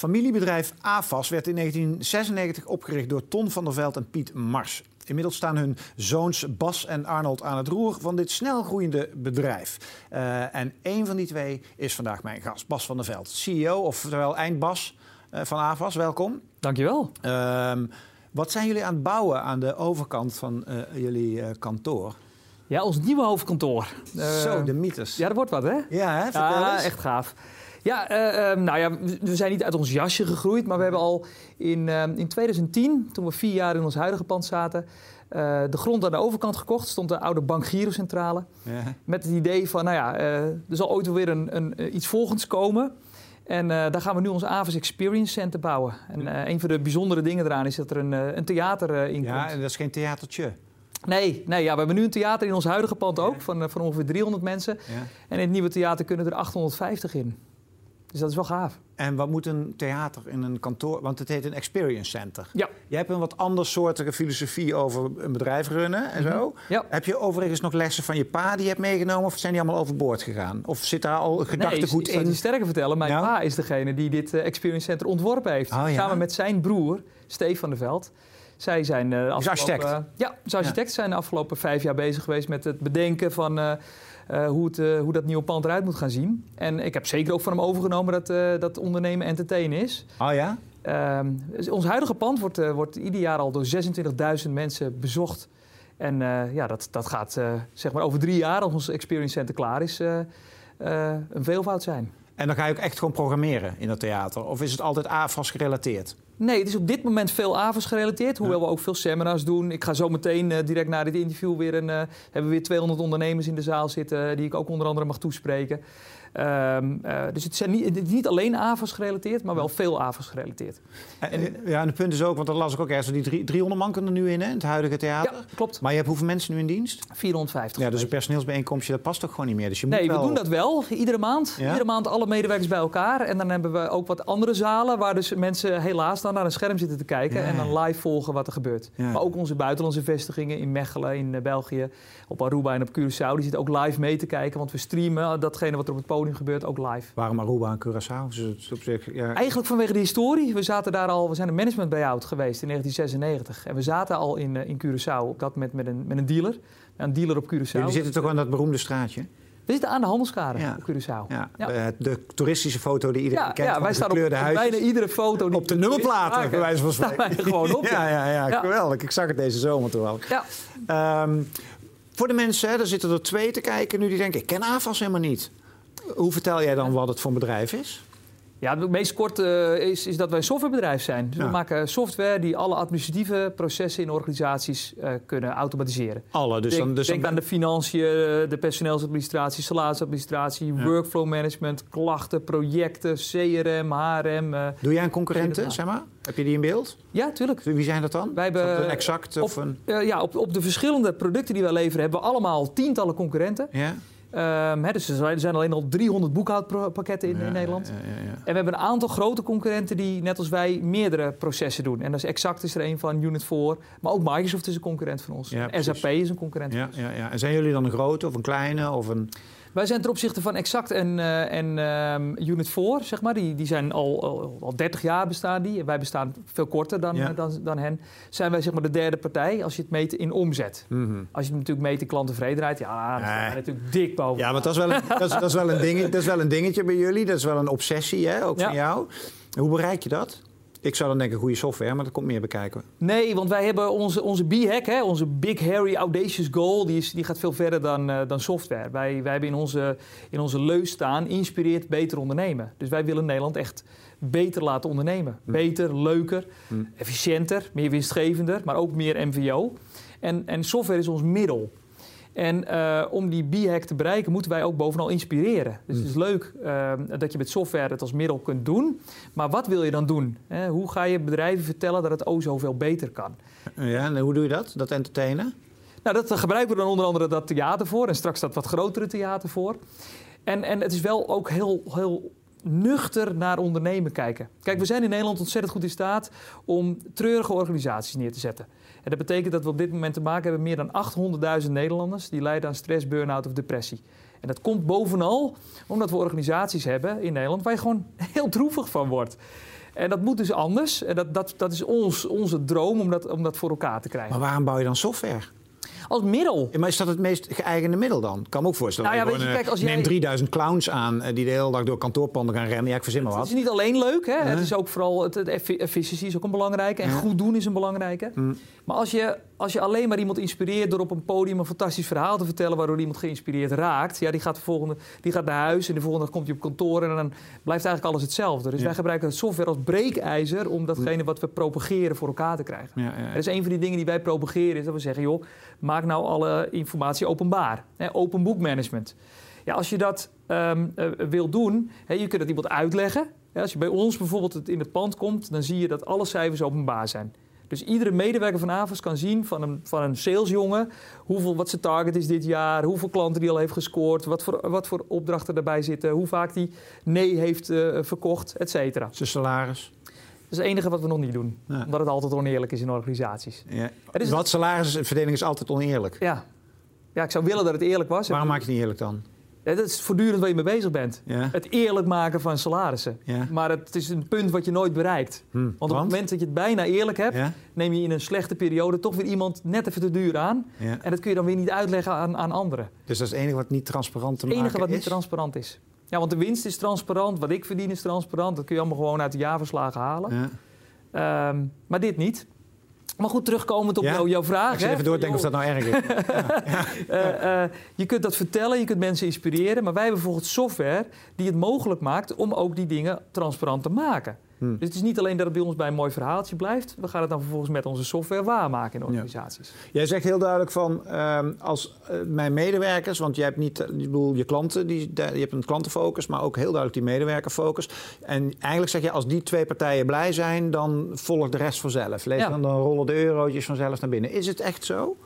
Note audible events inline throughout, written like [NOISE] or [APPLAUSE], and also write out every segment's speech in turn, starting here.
Familiebedrijf AFAS werd in 1996 opgericht door Ton van der Veld en Piet Mars. Inmiddels staan hun zoons Bas en Arnold aan het roer van dit snelgroeiende bedrijf. Uh, en één van die twee is vandaag mijn gast, Bas van der Veld, CEO, oftewel eindbas uh, van AFAS. Welkom. Dankjewel. Uh, wat zijn jullie aan het bouwen aan de overkant van uh, jullie kantoor? Ja, ons nieuwe hoofdkantoor. Zo, de mythes. Ja, dat wordt wat, hè? Ja, hè? Vertel ja, eens. echt gaaf. Ja, uh, nou ja, we zijn niet uit ons jasje gegroeid, maar we hebben al in, uh, in 2010, toen we vier jaar in ons huidige pand zaten, uh, de grond aan de overkant gekocht. stond de oude Bank Girocentrale. Ja. Met het idee van, nou ja, er zal ooit wel weer een, een, iets volgens komen. En daar gaan we nu ons Avis Experience Center bouwen. En een van de bijzondere dingen eraan is dat er een, een theater in komt. Ja, en dat is geen theatertje. Nee, nee ja, we hebben nu een theater in ons huidige pand ook, ja. van, van ongeveer 300 mensen. Ja. En in het nieuwe theater kunnen er 850 in. Dus dat is wel gaaf. En wat moet een theater in een kantoor... Want het heet een experience center. Ja. Jij hebt een wat andersoortige filosofie over een bedrijf runnen en zo. Ja. Heb je overigens nog lessen van je pa die je hebt meegenomen... of zijn die allemaal overboord gegaan? Of zit daar al gedachtegoed nee, ik in? je sterker vertellen. Mijn ja? pa is degene die dit uh, experience center ontworpen heeft. Oh, ja? Samen met zijn broer, Steve van der Veld. Zij zijn uh, is architect? Uh, ja, ze architect zijn de afgelopen vijf jaar bezig geweest... met het bedenken van... Uh, hoe, het, hoe, dat nieuwe pand eruit moet gaan zien. En ik heb zeker ook van hem overgenomen dat, uh, dat ondernemen entertainen is. Oh ja? Uh, ons huidige pand wordt, wordt ieder jaar al door 26.000 mensen bezocht. En ja, dat, dat gaat zeg maar over drie jaar, als ons Experience Center klaar is, een veelvoud zijn. En dan ga je ook echt gewoon programmeren in dat theater? Of is het altijd AFAS gerelateerd? Nee, het is op dit moment veel AVAS gerelateerd, hoewel we ook veel seminars doen. Ik ga zo meteen uh, direct na dit interview weer een, uh, hebben we weer 200 ondernemers in de zaal zitten, die ik ook onder andere mag toespreken. Um, uh, dus het zijn niet, niet alleen AVAS gerelateerd, maar wel veel AVAS gerelateerd. En, ja, en het punt is ook, want dat las ik ook ergens, die drie, 300 man kunnen er nu in, hè, in het huidige theater. Ja, klopt. Maar je hebt hoeveel mensen nu in dienst? 450. Ja, dus een personeelsbijeenkomstje, dat past toch gewoon niet meer? Dus je moet nee, wel... we doen dat wel, iedere maand. Ja? Iedere maand alle medewerkers bij elkaar. En dan hebben we ook wat andere zalen, waar dus mensen helaas dan naar een scherm zitten te kijken. Ja. En dan live volgen wat er gebeurt. Ja. Maar ook onze buitenlandse vestigingen in Mechelen, in uh, België, op Aruba en op Curaçao, die zitten ook live mee te kijken. Want we streamen datgene wat er op het podium gebeurt ook live. Waarom Aruba en Curaçao? Dus het op zich, ja. Eigenlijk vanwege de historie. We zaten daar al, we zijn een management buyout geweest in 1996. En we zaten al in, uh, in Curaçao op dat moment met een, met een dealer. Een dealer op Curaçao. Jullie zitten toch aan dat beroemde straatje? We zitten aan de handelskade ja. op Curaçao. Ja. Ja. De toeristische foto die iedereen ja, kent. Ja, wij staan op, op bijna iedere foto. Die op de nummerplaten, bij wijze van spreken. Staan wij gewoon op. [LAUGHS] ja, ja, ja, ja, geweldig. Ik zag het deze zomer toevallig. Ja. Um, voor de mensen, hè, er zitten er twee te kijken nu die denken... ik ken AFAS helemaal niet. Hoe vertel jij dan wat het voor een bedrijf is? Ja, het meest kort uh, is, is dat wij een softwarebedrijf zijn. Dus ja. we maken software die alle administratieve processen in organisaties uh, kunnen automatiseren. Alle, dus denk, dan... Dus denk dan... aan de financiën, de personeelsadministratie, salarisadministratie, ja. workflow management, klachten, projecten, CRM, HRM. Uh, Doe jij een concurrenten, zeg maar? Heb je die in beeld? Ja, tuurlijk. Wie zijn dat dan? Wij hebben een exact op, of een... ja, op, op de verschillende producten die wij leveren hebben we allemaal tientallen concurrenten. Ja. Um, he, dus er zijn alleen al 300 boekhoudpakketten in, ja, in Nederland. Ja, ja, en we hebben een aantal grote concurrenten die, net als wij, meerdere processen doen. En dat is Exact is er een van, Unit 4. Maar ook Microsoft is een concurrent van ons. SAP is een concurrent van ons. Ja, ja. En zijn jullie dan een grote of een kleine of een... Wij zijn ten opzichte van Exact en, uh, en um, Unit 4, zeg maar, die, die zijn al, al, al 30 jaar bestaan die. Wij bestaan veel korter dan, Ja. dan, dan hen. Zijn wij zeg maar de derde partij als je het meet in omzet. Mhm. Als je het natuurlijk meet in klanttevredenheid, ja, dan Nee. natuurlijk dik boven. Ja, want dat is, wel een, dat, is, dat, is wel een ding, dat is wel een dingetje bij jullie. Dat is wel een obsessie, hè, ook Ja. van jou. Hoe bereik je dat? Ik zou dan denken goede software, maar dat komt meer bekijken. Nee, want wij hebben onze, onze B-hack, hè, onze Big Harry Audacious Goal, die, is, die gaat veel verder dan, eh, dan software. Wij, wij hebben in onze, in onze leus staan, inspireert beter ondernemen. Dus wij willen Nederland echt beter laten ondernemen. Beter, leuker, Hm. efficiënter, meer winstgevender, maar ook meer MVO. En, en software is ons middel. En eh, om die B-hack te bereiken, moeten wij ook bovenal inspireren. Dus het is leuk eh, dat je met software het als middel kunt doen. Maar wat wil je dan doen? Hoe ga je bedrijven vertellen dat het o zoveel beter kan? Ja, en hoe doe je dat? Dat entertainen? Nou, dat daar gebruiken we dan onder andere dat theater voor. En straks dat wat grotere theater voor. En, en het is wel ook heel, heel nuchter naar ondernemen kijken. Kijk, we zijn in Nederland ontzettend goed in staat om treurige organisaties neer te zetten. En dat betekent dat we op dit moment te maken hebben met meer dan 800.000 Nederlanders die lijden aan stress, burn-out of depressie. En dat komt bovenal omdat we organisaties hebben in Nederland waar je gewoon [LAUGHS] heel droevig van wordt. En dat moet dus anders. En dat, dat, dat is ons, onze droom om dat, om dat voor elkaar te krijgen. Maar waarom bouw je dan software? Als middel. Ja, maar is dat het meest geëigende middel dan? Kan me ook voorstellen. Nou ja, Je weet je, gewoon, kijk, als eh, jij- Neem 3000 clowns aan eh, die de hele dag door kantoorpanden gaan rennen. Ja, ik verzin maar Het wat. is niet alleen leuk, hè? het is ook vooral het, het effi- efficiëntie is ook een belangrijke. En goed doen is een belangrijke. Mm. Maar als je, als je alleen maar iemand inspireert door op een podium een fantastisch verhaal te vertellen, waardoor iemand geïnspireerd raakt, ja, die gaat, de volgende, die gaat naar huis en de volgende dag komt hij op kantoor en dan blijft eigenlijk alles hetzelfde. Dus Ja. wij gebruiken software als breekijzer om datgene wat we propageren voor elkaar te krijgen. Ja, ja, Dat is een van die dingen die wij propageren, is dat we zeggen, joh, maak nou alle informatie openbaar. Hè, open book management. Ja, als je dat eh, wil doen, hè, je kunt het iemand uitleggen. Ja, als je bij ons bijvoorbeeld in het pand komt, dan zie je dat alle cijfers openbaar zijn. Dus iedere medewerker van AVAS kan zien van een, van een salesjongen hoeveel, wat zijn target is dit jaar, hoeveel klanten die al heeft gescoord, wat voor, wat voor opdrachten erbij zitten, hoe vaak die nee heeft eh, verkocht, et cetera. Zijn salaris. Dat is het enige wat we nog niet doen, Ja. omdat het altijd oneerlijk is in organisaties. Ja. Is- Wat salarisverdeling is altijd oneerlijk. Ja. ja, ik zou willen dat het eerlijk was. Waarom maak je het niet eerlijk dan? Ja, dat is voortdurend waar je mee bezig bent. Ja. Het eerlijk maken van salarissen. Ja. Maar het is een punt wat je nooit bereikt. Hm. Want op het moment dat je het bijna eerlijk hebt, Ja? neem je in een slechte periode toch weer iemand net even te duur aan. Ja. En dat kun je dan weer niet uitleggen aan, aan anderen. Dus dat is het enige wat niet transparant te Het enige maken wat is? niet transparant is. Ja, want de winst is transparant, wat ik verdien is transparant. Dat kun je allemaal gewoon uit de jaarverslagen halen. Ja. Ehm, maar dit niet. Maar goed, terugkomend op Ja? jou- jouw vraag. Ik zit even door te denken of dat nou erg is. [LAUGHS] Eh, eh, je kunt dat vertellen, je kunt mensen inspireren. Maar wij hebben bijvoorbeeld software die het mogelijk maakt om ook die dingen transparant te maken. Hm. Dus het is niet alleen dat het bij ons bij een mooi verhaaltje blijft. We gaan het dan vervolgens met onze software waarmaken in organisaties. Jij zegt heel duidelijk van ehm, als eh, mijn medewerkers, want je hebt niet, eh, ik bedoel je klanten, die, je hebt een klantenfocus, maar ook heel duidelijk die medewerkerfocus. En eigenlijk zeg je als die twee partijen blij zijn, dan volgt de rest vanzelf. Lees Ja. dan, dan rollen de eurotjes vanzelf naar binnen. Is het echt zo?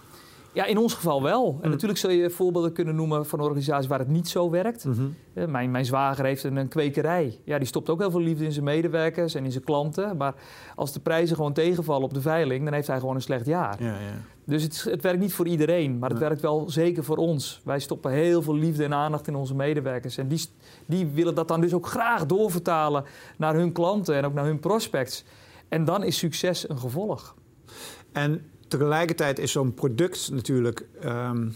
Ja, in ons geval wel. En Hm. natuurlijk zul je voorbeelden kunnen noemen van organisaties waar het niet zo werkt. Eh, Mijn, mijn zwager heeft een, een kwekerij. Ja, die stopt ook heel veel liefde in zijn medewerkers en in zijn klanten. Maar als de prijzen gewoon tegenvallen op de veiling, dan heeft hij gewoon een slecht jaar. Ja, ja. Dus het, het werkt niet voor iedereen, maar het werkt wel zeker voor ons. Wij stoppen heel veel liefde en aandacht in onze medewerkers. En die, die willen dat dan dus ook graag doorvertalen naar hun klanten en ook naar hun prospects. En dan is succes een gevolg. En tegelijkertijd is zo'n product natuurlijk, ehm,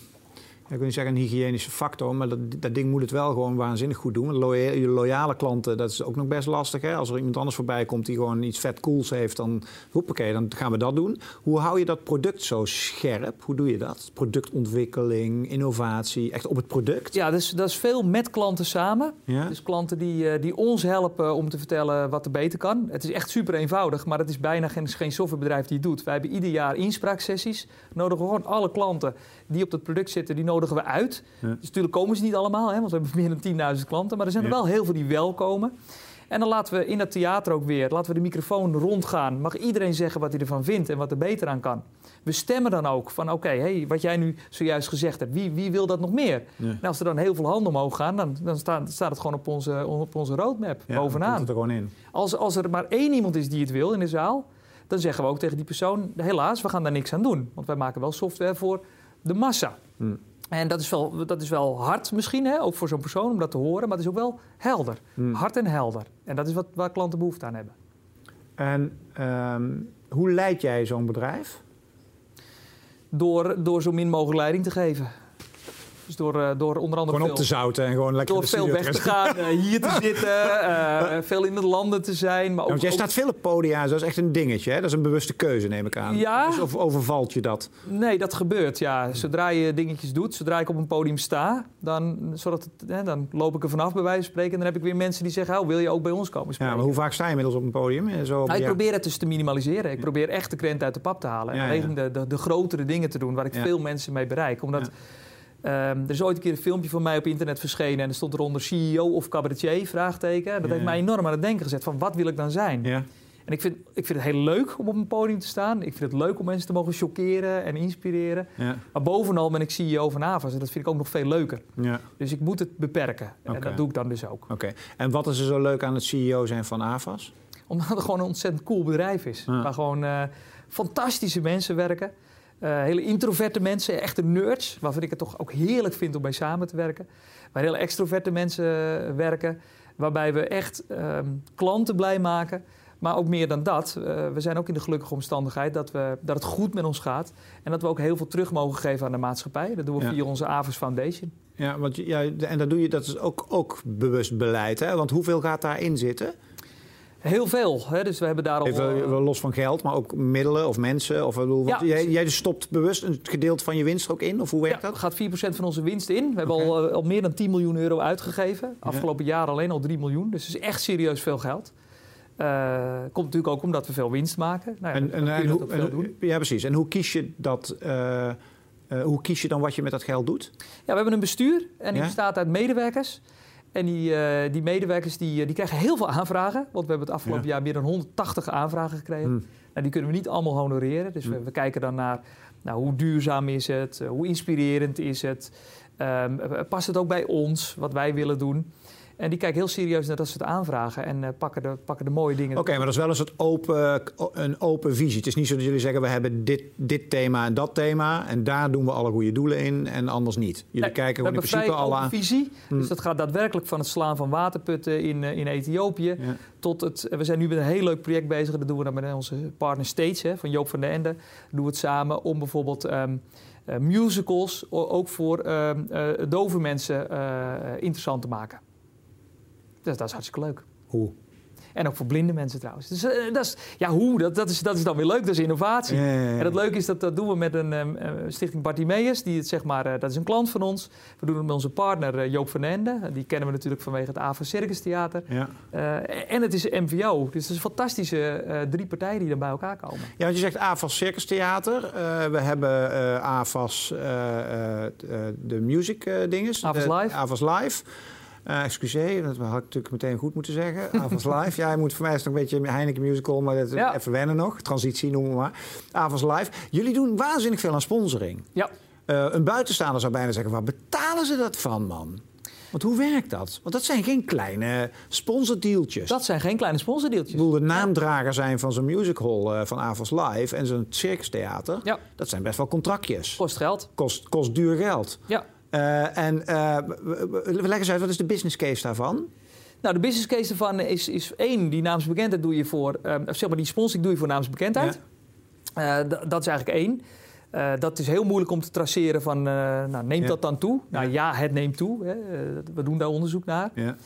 ik wil niet zeggen een hygiënische factor, maar dat, dat ding moet het wel gewoon waanzinnig goed doen. Want loya- je loyale klanten, dat is ook nog best lastig. Hè? Als er iemand anders voorbij komt die gewoon iets vet cools heeft, dan hoppakee, dan gaan we dat doen. Hoe hou je dat product zo scherp? Hoe doe je dat? Productontwikkeling, innovatie, echt op het product? Ja, dus dat is veel met klanten samen. Ja? Dus klanten die, eh, die ons helpen om te vertellen wat er beter kan. Het is echt super eenvoudig, maar het is bijna geen, geen softwarebedrijf die het doet. Wij hebben ieder jaar inspraaksessies. Nodigen we gewoon alle klanten die op dat product zitten, die nodigen we uit. Ja. Dus natuurlijk komen ze niet allemaal, hè, want we hebben meer dan 10.000 klanten. Maar er zijn er wel heel veel die wel komen. En dan laten we in dat theater ook weer, laten we de microfoon rondgaan. Mag iedereen zeggen wat hij ervan vindt en wat er beter aan kan. We stemmen dan ook van oké, hey, wat jij nu zojuist gezegd hebt, wie, wie wil dat nog meer? Ja. En als er dan heel veel handen omhoog gaan, dan, dan staat, staat het gewoon op onze, op onze roadmap Ja, bovenaan. het er gewoon in. Als, als er maar één iemand is die het wil in de zaal, dan zeggen we ook tegen die persoon: helaas, we gaan daar niks aan doen. Want wij maken wel software voor de massa. Hm. En dat is wel, dat is wel hard misschien, hè, ook voor zo'n persoon om dat te horen, maar het is ook wel helder. Hm. Hard en helder. En dat is wat, waar klanten behoefte aan hebben. En ehm, hoe leid jij zo'n bedrijf? Door, door zo min mogelijk leiding te geven. Dus door, eh, door onder andere Gewoon op te zouten en gewoon lekker door veel weg te gaan eh, hier te [LAUGHS] zitten, eh, veel in de landen te zijn. Maar ook, Ja, want jij staat veel op podia, dat is echt een dingetje. Hè? Dat is een bewuste keuze, neem ik aan. Ja. Dus of overvalt je dat? Nee, dat gebeurt, ja. Zodra je dingetjes doet, zodra ik op een podium sta, dan, zodat het, hè, dan loop ik er vanaf bij wijze van spreken. En dan heb ik weer mensen die zeggen, oh, wil je ook bij ons komen Ja, spreken? maar hoe vaak sta je inmiddels op een podium? Zo Nou, ik ja. probeer het dus te minimaliseren. Ik probeer echt de krent uit de pap te halen. En Ja, alleen ja. de, de, de grotere dingen te doen, waar ik Ja. veel mensen mee bereik. Omdat ehm, er is ooit een keer een filmpje van mij op internet verschenen... en er stond eronder CEO of cabaretier, vraagteken. Dat heeft mij enorm aan het denken gezet van wat wil ik dan zijn? En ik vind, ik vind het heel leuk om op een podium te staan. Ik vind het leuk om mensen te mogen chockeren en inspireren. Maar bovenal ben ik CEO van Avas en dat vind ik ook nog veel leuker. Dus ik moet het beperken. En dat doe ik dan dus ook. Oké. En wat is er zo leuk aan het CEO zijn van AVAS? Omdat het gewoon een ontzettend cool bedrijf is. Waar gewoon eh, fantastische mensen werken. Eh, hele introverte mensen, echte nerds. Waarvan ik het toch ook heerlijk vind om mee samen te werken. Waar hele extroverte mensen eh, werken. Waarbij we echt ehm, klanten blij maken. Maar ook meer dan dat. Uh, we zijn ook in de gelukkige omstandigheid dat, we, dat het goed met ons gaat. En dat we ook heel veel terug mogen geven aan de maatschappij. Dat doen we via onze Avers Foundation. Ja, want, ja, en dat doe je, dat is ook, ook bewust beleid. Hè? Want hoeveel gaat daarin zitten? Heel veel. Hè? Dus we hebben daar al. Even uh, los van geld, maar ook middelen of mensen. Of, bedoel, ja. jij, jij stopt bewust een gedeelte van je winst ook in? Of hoe werkt ja, dat? gaat 4% van onze winst in. We hebben al, uh, al meer dan 10 miljoen euro uitgegeven. Afgelopen jaar alleen al 3 miljoen. Dus het is echt serieus veel geld. Uh, komt natuurlijk ook omdat we veel winst maken. Nou ja, en, en, hoe, en, ja, precies. En hoe kies je dat? Uh, hoe kies je dan wat je met dat geld doet? Ja, we hebben een bestuur en die bestaat uit medewerkers. En die, uh, die medewerkers die, die krijgen heel veel aanvragen. Want we hebben het afgelopen jaar meer dan 180 aanvragen gekregen. Hmm. Nou, die kunnen we niet allemaal honoreren. Dus we, hmm. we, kijken dan naar nou, hoe duurzaam is het, hoe inspirerend is het. Um, past het ook bij ons, wat wij willen doen? En die kijken heel serieus naar dat soort aanvragen en uh, pakken, de, pakken de mooie dingen. Oké, maar dat is wel eens het open, een open visie. Het is niet zo dat jullie zeggen, we hebben dit, dit thema en dat thema... en daar doen we alle goede doelen in en anders niet. Jullie kijken gewoon in principe alle aan... visie. Hmm. Dus dat gaat daadwerkelijk van het slaan van waterputten in, uh, in Ethiopië... tot het... We zijn nu met een heel leuk project bezig. Dat doen we dan met onze partner Stage hè, van Joop van den Ende. doen we het samen om bijvoorbeeld... Um, uh, musicals ook voor uh, dove mensen interessant te maken. Dus dat is hartstikke leuk. Hoe? En ook voor blinde mensen trouwens. Dus uh, dat is, ja, hoe? Dat, dat, is, dat is dan weer leuk, dat is innovatie. Ja, ja, ja. En het leuke is dat dat doen we met een um, stichting Bartimeus. Die het, zeg maar, uh, dat is een klant van ons. We doen het met onze partner Joop van Ende. Die kennen we natuurlijk vanwege het Ava Circus Theater. Ja. en het is MVO. Dus het is een fantastische drie partijen die dan bij elkaar komen. Ja, want je zegt AVAS Circus Theater. we hebben AVAS de music dinges. AVAS Live. AVAS Live. Uh, excuseer, dat had ik natuurlijk meteen goed moeten zeggen. [LAUGHS] Avonds Live. Ja, moet voor mij is het nog een beetje Heineken Musical, maar dat ja. even wennen nog. Transitie noemen we maar. Avonds Live. Jullie doen waanzinnig veel aan sponsoring. Ja. Uh, een buitenstaander zou bijna zeggen, waar betalen ze dat van, man? Want hoe werkt dat? Want dat zijn geen kleine sponsordeeltjes. Dat zijn geen kleine sponsordeeltjes. Ik bedoel, de naamdrager zijn van zo'n musical uh, van Avals Live en zo'n circustheater. Ja. Dat zijn best wel contractjes. Kost geld. Kost, kost duur geld. Ja. Uh, en uh, leg eens uit, wat is de business case daarvan? Nou, de business case daarvan is, is één, die naamsbekendheid doe je voor, uh, zeg maar die sponsoring doe je voor naamsbekendheid. Ja. dat is eigenlijk één. dat is heel moeilijk om te traceren van, nou, neemt ja. dat dan toe? Nou ja, het neemt toe. Hè. we doen daar onderzoek naar. Ja.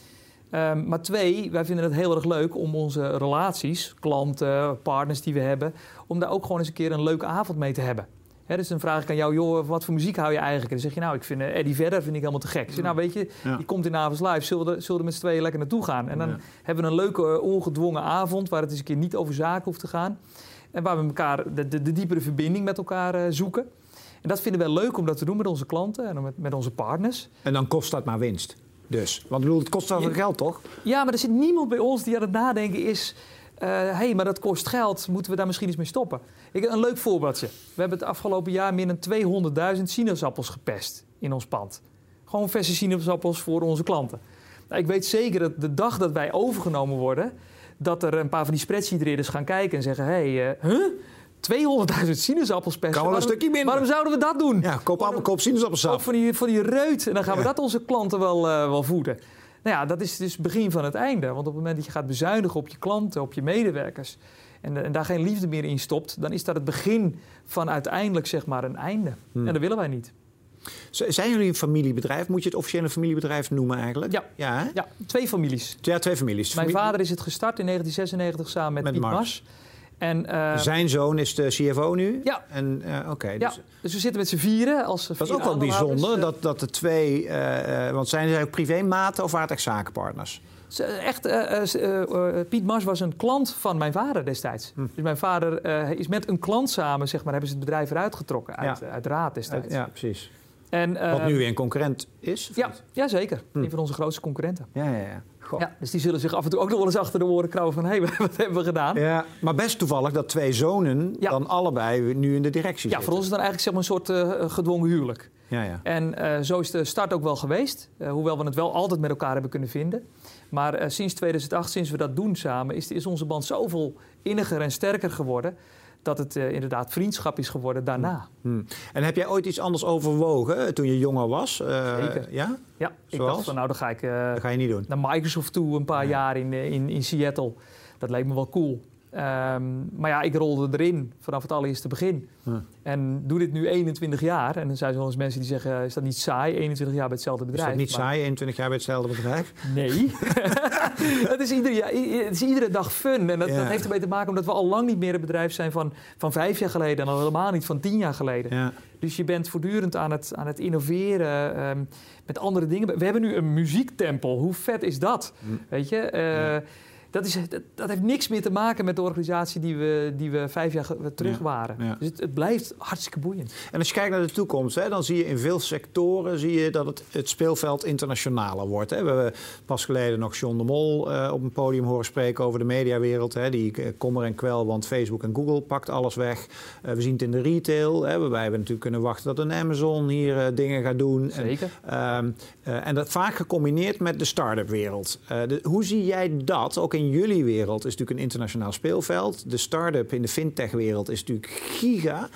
Um, maar twee, wij vinden het heel erg leuk om onze relaties, klanten, partners die we hebben, om daar ook gewoon eens een keer een leuke avond mee te hebben. Dus dan vraag ik aan jou, joh, wat voor muziek hou je eigenlijk? En dan zeg je, nou, ik vind uh, Eddie Vedder vind ik helemaal te gek. Ik zeg, nou, weet je, die komt in avonds live, zullen we, zullen we met z'n tweeën lekker naartoe gaan? En dan ja. hebben we een leuke, uh, ongedwongen avond, waar het eens een keer niet over zaken hoeft te gaan. En waar we elkaar de, de, de diepere verbinding met elkaar uh, zoeken. En dat vinden we leuk om dat te doen met onze klanten en met, met onze partners. En dan kost dat maar winst. Dus, want bedoel, het kost wel veel geld, toch? Ja, maar er zit niemand bij ons die aan het nadenken is hé, uh, hey, maar dat kost geld, moeten we daar misschien eens mee stoppen? Ik, een leuk voorbeeldje. We hebben het afgelopen jaar meer dan 200.000 sinaasappels gepest in ons pand. Gewoon verse sinaasappels voor onze klanten. Nou, ik weet zeker dat de dag dat wij overgenomen worden, dat er een paar van die spreadsheet gaan kijken en zeggen: hé, hey, uh, huh? 200.000 sinaasappels pesten. Kan wel een stukje minder. Waarom zouden we dat doen? Ja, koop, appel, koop sinaasappelsap. Van die, van die reut. En dan gaan we dat onze klanten wel, uh, wel voeden. Nou ja, dat is dus het begin van het einde. Want op het moment dat je gaat bezuinigen op je klanten, op je medewerkers... En, en daar geen liefde meer in stopt... dan is dat het begin van uiteindelijk zeg maar een einde. Hmm. En dat willen wij niet. Zijn jullie een familiebedrijf? Moet je het officieel een familiebedrijf noemen eigenlijk? Ja, ja, ja twee families. Ja, twee families. Mijn vader is het gestart in 1996 samen met, met Piet Mars. Mars. En, uh, Zijn zoon is de CFO nu? Ja. En, uh, okay, ja. Dus, dus, we zitten met z'n vieren. Als dat is ook wel bijzonder dat, dat de twee... Uh, want zijn zij ook privématen of waren het echt zakenpartners? Echt, Piet Mars was een klant van mijn vader destijds. Hm. Dus mijn vader is met een klant samen, zeg maar, hebben ze het bedrijf eruit getrokken uit, ja. uit Raad destijds. ja, precies. En, Wat nu weer een concurrent is? Ja, ja, zeker. Hm. Een van onze grootste concurrenten. Ja, ja, ja. Ja, dus die zullen zich af en toe ook nog wel eens achter de oren krauwen van... hé, hey, [LAUGHS] wat hebben we gedaan? Ja, maar best toevallig dat twee zonen dan allebei nu in de directie ja, zitten. Ja, voor ons is het dan eigenlijk zeg maar, een soort uh, gedwongen huwelijk. Ja, ja. En uh, zo is de start ook wel geweest. Uh, hoewel we het wel altijd met elkaar hebben kunnen vinden. Maar sinds 2008, sinds we dat doen samen... is, is onze band zoveel inniger en sterker geworden dat het uh, inderdaad vriendschap is geworden daarna. Hmm. Hmm. En heb jij ooit iets anders overwogen toen je jonger was? Uh, Zeker. Ja? Ja, ik dacht van nou, dan ga ik ga je niet doen. naar Microsoft toe een paar ja. jaar in, in, in Seattle. dat leek me wel cool. Ehm, maar ja, ik rolde erin vanaf het allereerste begin. Ja. En doe dit nu 21 jaar. En dan zijn er wel eens mensen die zeggen, is dat niet saai? 21 jaar bij hetzelfde Is bedrijf. dat niet Maar- saai, 21 jaar bij hetzelfde bedrijf? Nee. [LAUGHS] het, is iedere, i- het is iedere dag fun. En dat, Ja. dat heeft ermee te maken omdat we al lang niet meer het bedrijf zijn van, van vijf jaar geleden. En al helemaal niet van tien jaar geleden. Ja. Dus je bent voortdurend aan het, aan het innoveren ehm, met andere dingen. We hebben nu een muziektempel. Hoe vet is dat? Hm. Weet je? Eh, dat, is, dat, dat heeft niks meer te maken met de organisatie die we, die we vijf jaar terug Ja. waren. Ja. Dus het, het blijft hartstikke boeiend. En als je kijkt naar de toekomst, hè, dan zie je in veel sectoren zie je dat het, het speelveld internationaler wordt. Hè. We hebben pas geleden nog John de Mol eh, op een podium horen spreken over de mediawereld. Hè, die eh, kommer en kwel, want Facebook en Google pakt alles weg. Eh, we zien het in de retail, hè, waarbij we natuurlijk kunnen wachten dat een Amazon hier dingen gaat doen. En, Zeker. Ehm, eh, en dat vaak gecombineerd met de start-up wereld. De- hoe zie jij dat? Ook in jullie wereld is natuurlijk een internationaal speelveld. De start-up in de fintech wereld is natuurlijk giga.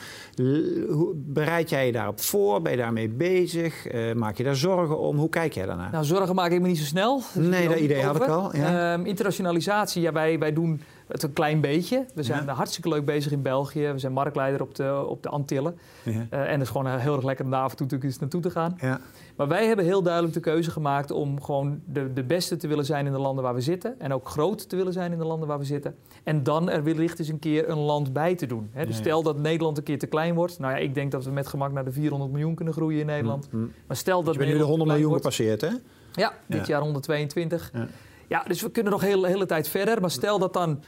Hoe bereid jij je daarop voor? Ben je daarmee bezig? Eh, maak je daar zorgen om? Hoe kijk jij daarnaar? Nou, zorgen maak ik me niet zo snel. Nee, dat idee had ik al, ja. Ehm, internationalisatie, ja, wij, wij doen het een klein beetje. We zijn Ja. hartstikke leuk bezig in België. We zijn marktleider op de, op de Antillen. Ja. Eh, en het is gewoon heel erg lekker om daar af en toe natuurlijk eens naartoe te gaan. Ja. Maar wij hebben heel duidelijk de keuze gemaakt om gewoon de, de beste te willen zijn in de landen waar we zitten. En ook groot te willen zijn in de landen waar we zitten. En dan er wellicht eens een keer een land bij te doen. Hè. Dus stel dat Nederland een keer te klein wordt. Nou ja, ik denk dat we met gemak naar de 400 miljoen kunnen groeien in Nederland. Hm, hm. Maar stel dat Je bent nu de Nederland 100 te miljoen gepasseerd, hè? ja, dit Ja. jaar 122. Ja. Ja. dus we kunnen nog de hele, hele tijd verder. Maar stel dat dan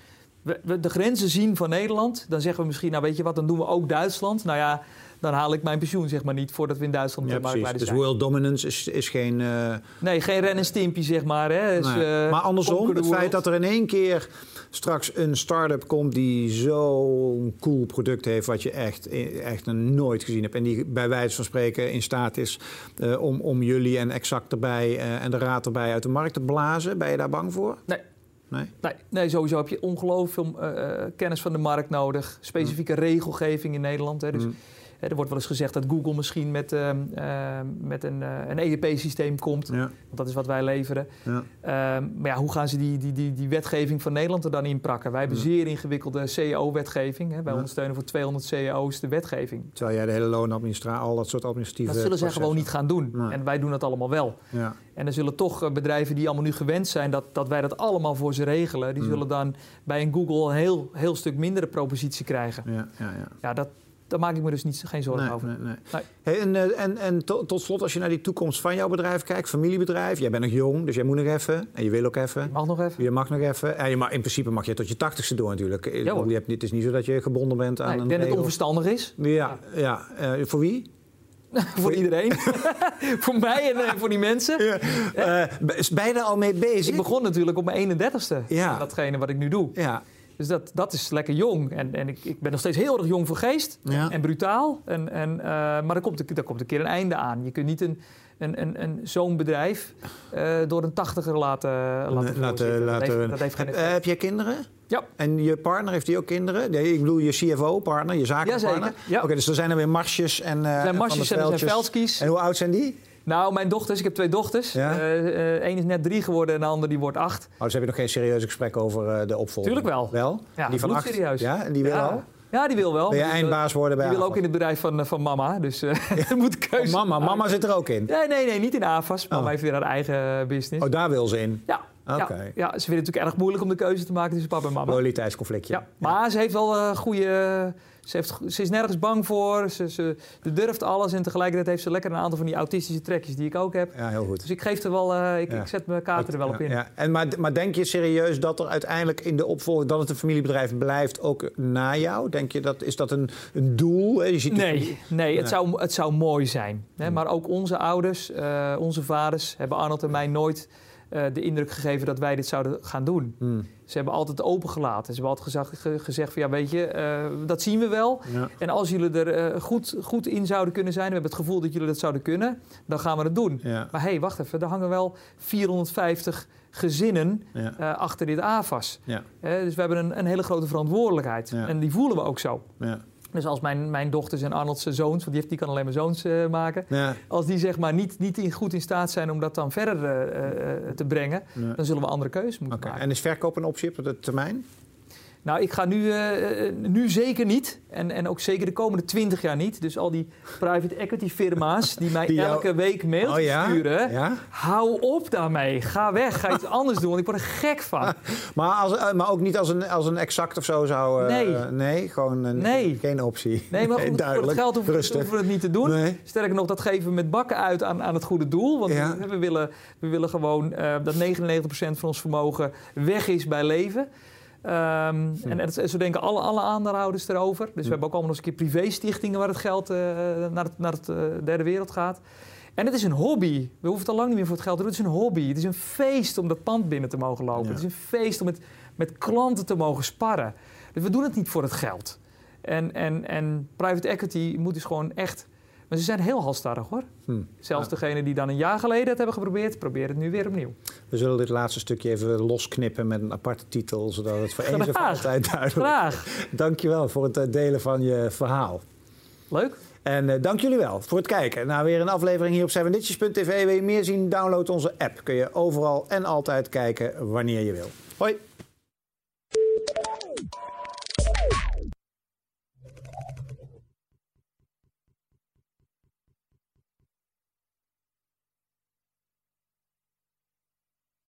we, we de grenzen zien van Nederland... dan zeggen we misschien, nou weet je wat, dan doen we ook Duitsland. Nou ja, dan haal ik mijn pensioen zeg maar niet... voordat we in Duitsland Ja, de Dus zijn. world dominance is, is geen... eh, Nee, geen ren en stimpje zeg maar. Hè. Dus, Nee. eh, maar andersom, het feit dat er in één keer straks een start-up komt die zo'n cool product heeft wat je echt, echt nooit gezien hebt. En die bij wijze van spreken in staat is eh, om, om jullie en exact erbij en de raad erbij uit de markt te blazen. Ben je daar bang voor? Nee. Nee? Nee, nee, sowieso heb je ongelooflijk veel eh, kennis van de markt nodig. Specifieke regelgeving in Nederland. Hè. Dus Mm. Er wordt wel eens gezegd dat Google misschien met, ehm, ehm, met een, eh, een EDP-systeem komt. Ja, Want dat is wat wij leveren. ja. Ehm, maar ja, hoe gaan ze die, die, die, die wetgeving van Nederland er dan in prakken? Wij hebben zeer ingewikkelde CEO-wetgeving. Wij ondersteunen voor 200 CEO's de wetgeving. Terwijl jij de hele loonadministratie, al dat soort administratieve Dat zullen zij gewoon niet gaan doen. Nee. En wij doen dat allemaal wel. Ja, En er zullen toch eh, bedrijven die allemaal nu gewend zijn dat, dat wij dat allemaal voor ze regelen, die Mm. zullen dan bij een Google een heel, heel stuk mindere propositie krijgen. ja, ja. ja. Ja, dat, daar maak ik me dus niet, geen zorgen Nee, over. nee, nee. Nee. Hey, en eh, en, en tot, tot slot, als je naar die toekomst van jouw bedrijf kijkt, familiebedrijf, jij bent nog jong, dus jij moet nog even en je wil ook even. Ik mag nog even. Je mag nog even. En je mag, in principe mag je tot je tachtigste door natuurlijk. Ja, hoor. je hebt, het is niet zo dat je gebonden bent aan Nee, een ik denk dat het onverstandig is. Ja, ja. Eh, voor wie? [LAUGHS] voor iedereen. [LAUGHS] voor mij en eh, voor die mensen. Eh, is beide al mee bezig? Ik begon natuurlijk op mijn 31ste. Ja. met Datgene wat ik nu doe. Ja, Dus dat, dat is lekker jong. En, en ik, ik ben nog steeds heel erg jong voor geest. Ja. En brutaal. En, en, eh, maar er komt, er komt een keer een einde aan. Je kunt niet een, een, een, een, zo'n bedrijf eh, door een tachtiger laten, laten laten, laten, dat, heeft, dat heeft geen heb, eh, heb jij kinderen? Ja. En je partner, heeft die ook kinderen? Nee, ik bedoel je CFO-partner, je zakenpartner? Jazeker, ja. Oké, dus er zijn er weer marsjes en eh Er zijn van de marsjes en er zijn. En hoe oud zijn die? Nou, mijn dochters, ik heb twee dochters. Ja. Eén is net drie geworden en de ander die wordt acht. Oh, dus heb je nog geen serieuze gesprek over eh, de opvolging? Tuurlijk wel. Wel? Ja, die van acht? bloedserieus. Ja, en die wil ja. al? Ja, die wil wel. Wil je eindbaas worden bij Die wil ook in het bedrijf van, eh, van mama. Dus eh [LAUGHS] er moet een keuze Oh, mama, mama zit er ook in? Nee, nee, nee, niet in AFAS. Mama Oh. heeft weer haar eigen business. Oh, daar wil ze in? Ja, Oké. ja, ja, ze vinden het natuurlijk erg moeilijk om de keuze te maken tussen papa en mama. Loyaliteitsconflictje. Ja, maar ze heeft wel eh goede... Ze, heeft, ze is nergens bang voor. Ze, ze, ze durft alles. En tegelijkertijd heeft ze lekker een aantal van die autistische trekjes die ik ook heb. Ja, heel goed. Dus ik geef er wel... eh, ik, Ja. ik zet mijn kaarten er wel op in. Ja. En maar, maar denk je serieus dat er uiteindelijk in de opvolging... dat het een familiebedrijf blijft ook na jou? Denk je dat, is dat een, een doel? hè? Je ziet Nee, nee, het, zou, het zou mooi zijn. Hè? Hmm. Maar ook onze ouders, eh, onze vaders... hebben Arnold en mij nooit eh, de indruk gegeven dat wij dit zouden gaan doen. Hmm, Ze hebben altijd opengelaten. Ze hebben altijd gezegd, ge- gezegd van ja, weet je, eh, dat zien we wel. ja. En als jullie er eh, goed, goed in zouden kunnen zijn, we hebben het gevoel dat jullie dat zouden kunnen, dan gaan we het doen. Ja, Maar hé, hey, wacht even, er hangen wel 450 gezinnen ja, achter dit AFAS. dus we hebben een, een hele grote verantwoordelijkheid. En die voelen we ook zo. ja. Dus als mijn, mijn dochters en Arnold's zoons, want die, heeft, die kan alleen maar zoons uh, maken. Ja. Als die zeg maar niet, niet in, goed in staat zijn om dat dan verder uh, te brengen, Nee. dan zullen we andere keuzes moeten maken. En is verkoop een optie op de termijn? Nou, ik ga nu, eh, eh, nu zeker niet. En, en ook zeker de komende 20 jaar niet. Dus al die private equity firma's [LAUGHS] die mij Die jou- elke week mailtjes Oh ja? sturen. Ja? Hou op daarmee. Ga weg. Ga iets anders doen. Want ik word er gek van. [LAUGHS] Maar, als, eh, maar ook niet als een, als een exact of zo zou... Nee. Nee, gewoon een, Nee. geen optie. Nee, maar [LAUGHS] goed, voor het geld hoeven, we- Rustig. hoeven we het niet te doen. Nee. Sterker nog, dat geven we met bakken uit aan, aan het goede doel. Want Ja. we, willen, we willen gewoon dat 99% van ons vermogen weg is bij leven. Ehm, en, en zo denken alle, alle aandeelhouders erover. Dus we hebben ook allemaal nog eens een keer privé-stichtingen... waar het geld eh, naar het, naar het eh, derde wereld gaat. En het is een hobby. We hoeven het al lang niet meer voor het geld te doen. Het is een hobby. Het is een feest om dat pand binnen te mogen lopen. Ja. Het is een feest om met, met klanten te mogen sparren. Dus we doen het niet voor het geld. En, en, en private equity moet dus gewoon echt... Maar ze zijn heel halstarrig hoor. Hm. Zelfs Ja. degene die dan een jaar geleden het hebben geprobeerd... proberen het nu weer opnieuw. We zullen dit laatste stukje even losknippen met een aparte titel... zodat het voor eens en altijd duidelijk Graag. Dankjewel voor het eh, delen van je verhaal. Leuk. En eh, dank jullie wel voor het kijken naar weer een aflevering hier op 7ditches.tv. Wil je meer zien? Download onze app. Kun je overal en altijd kijken wanneer je wil. Hoi!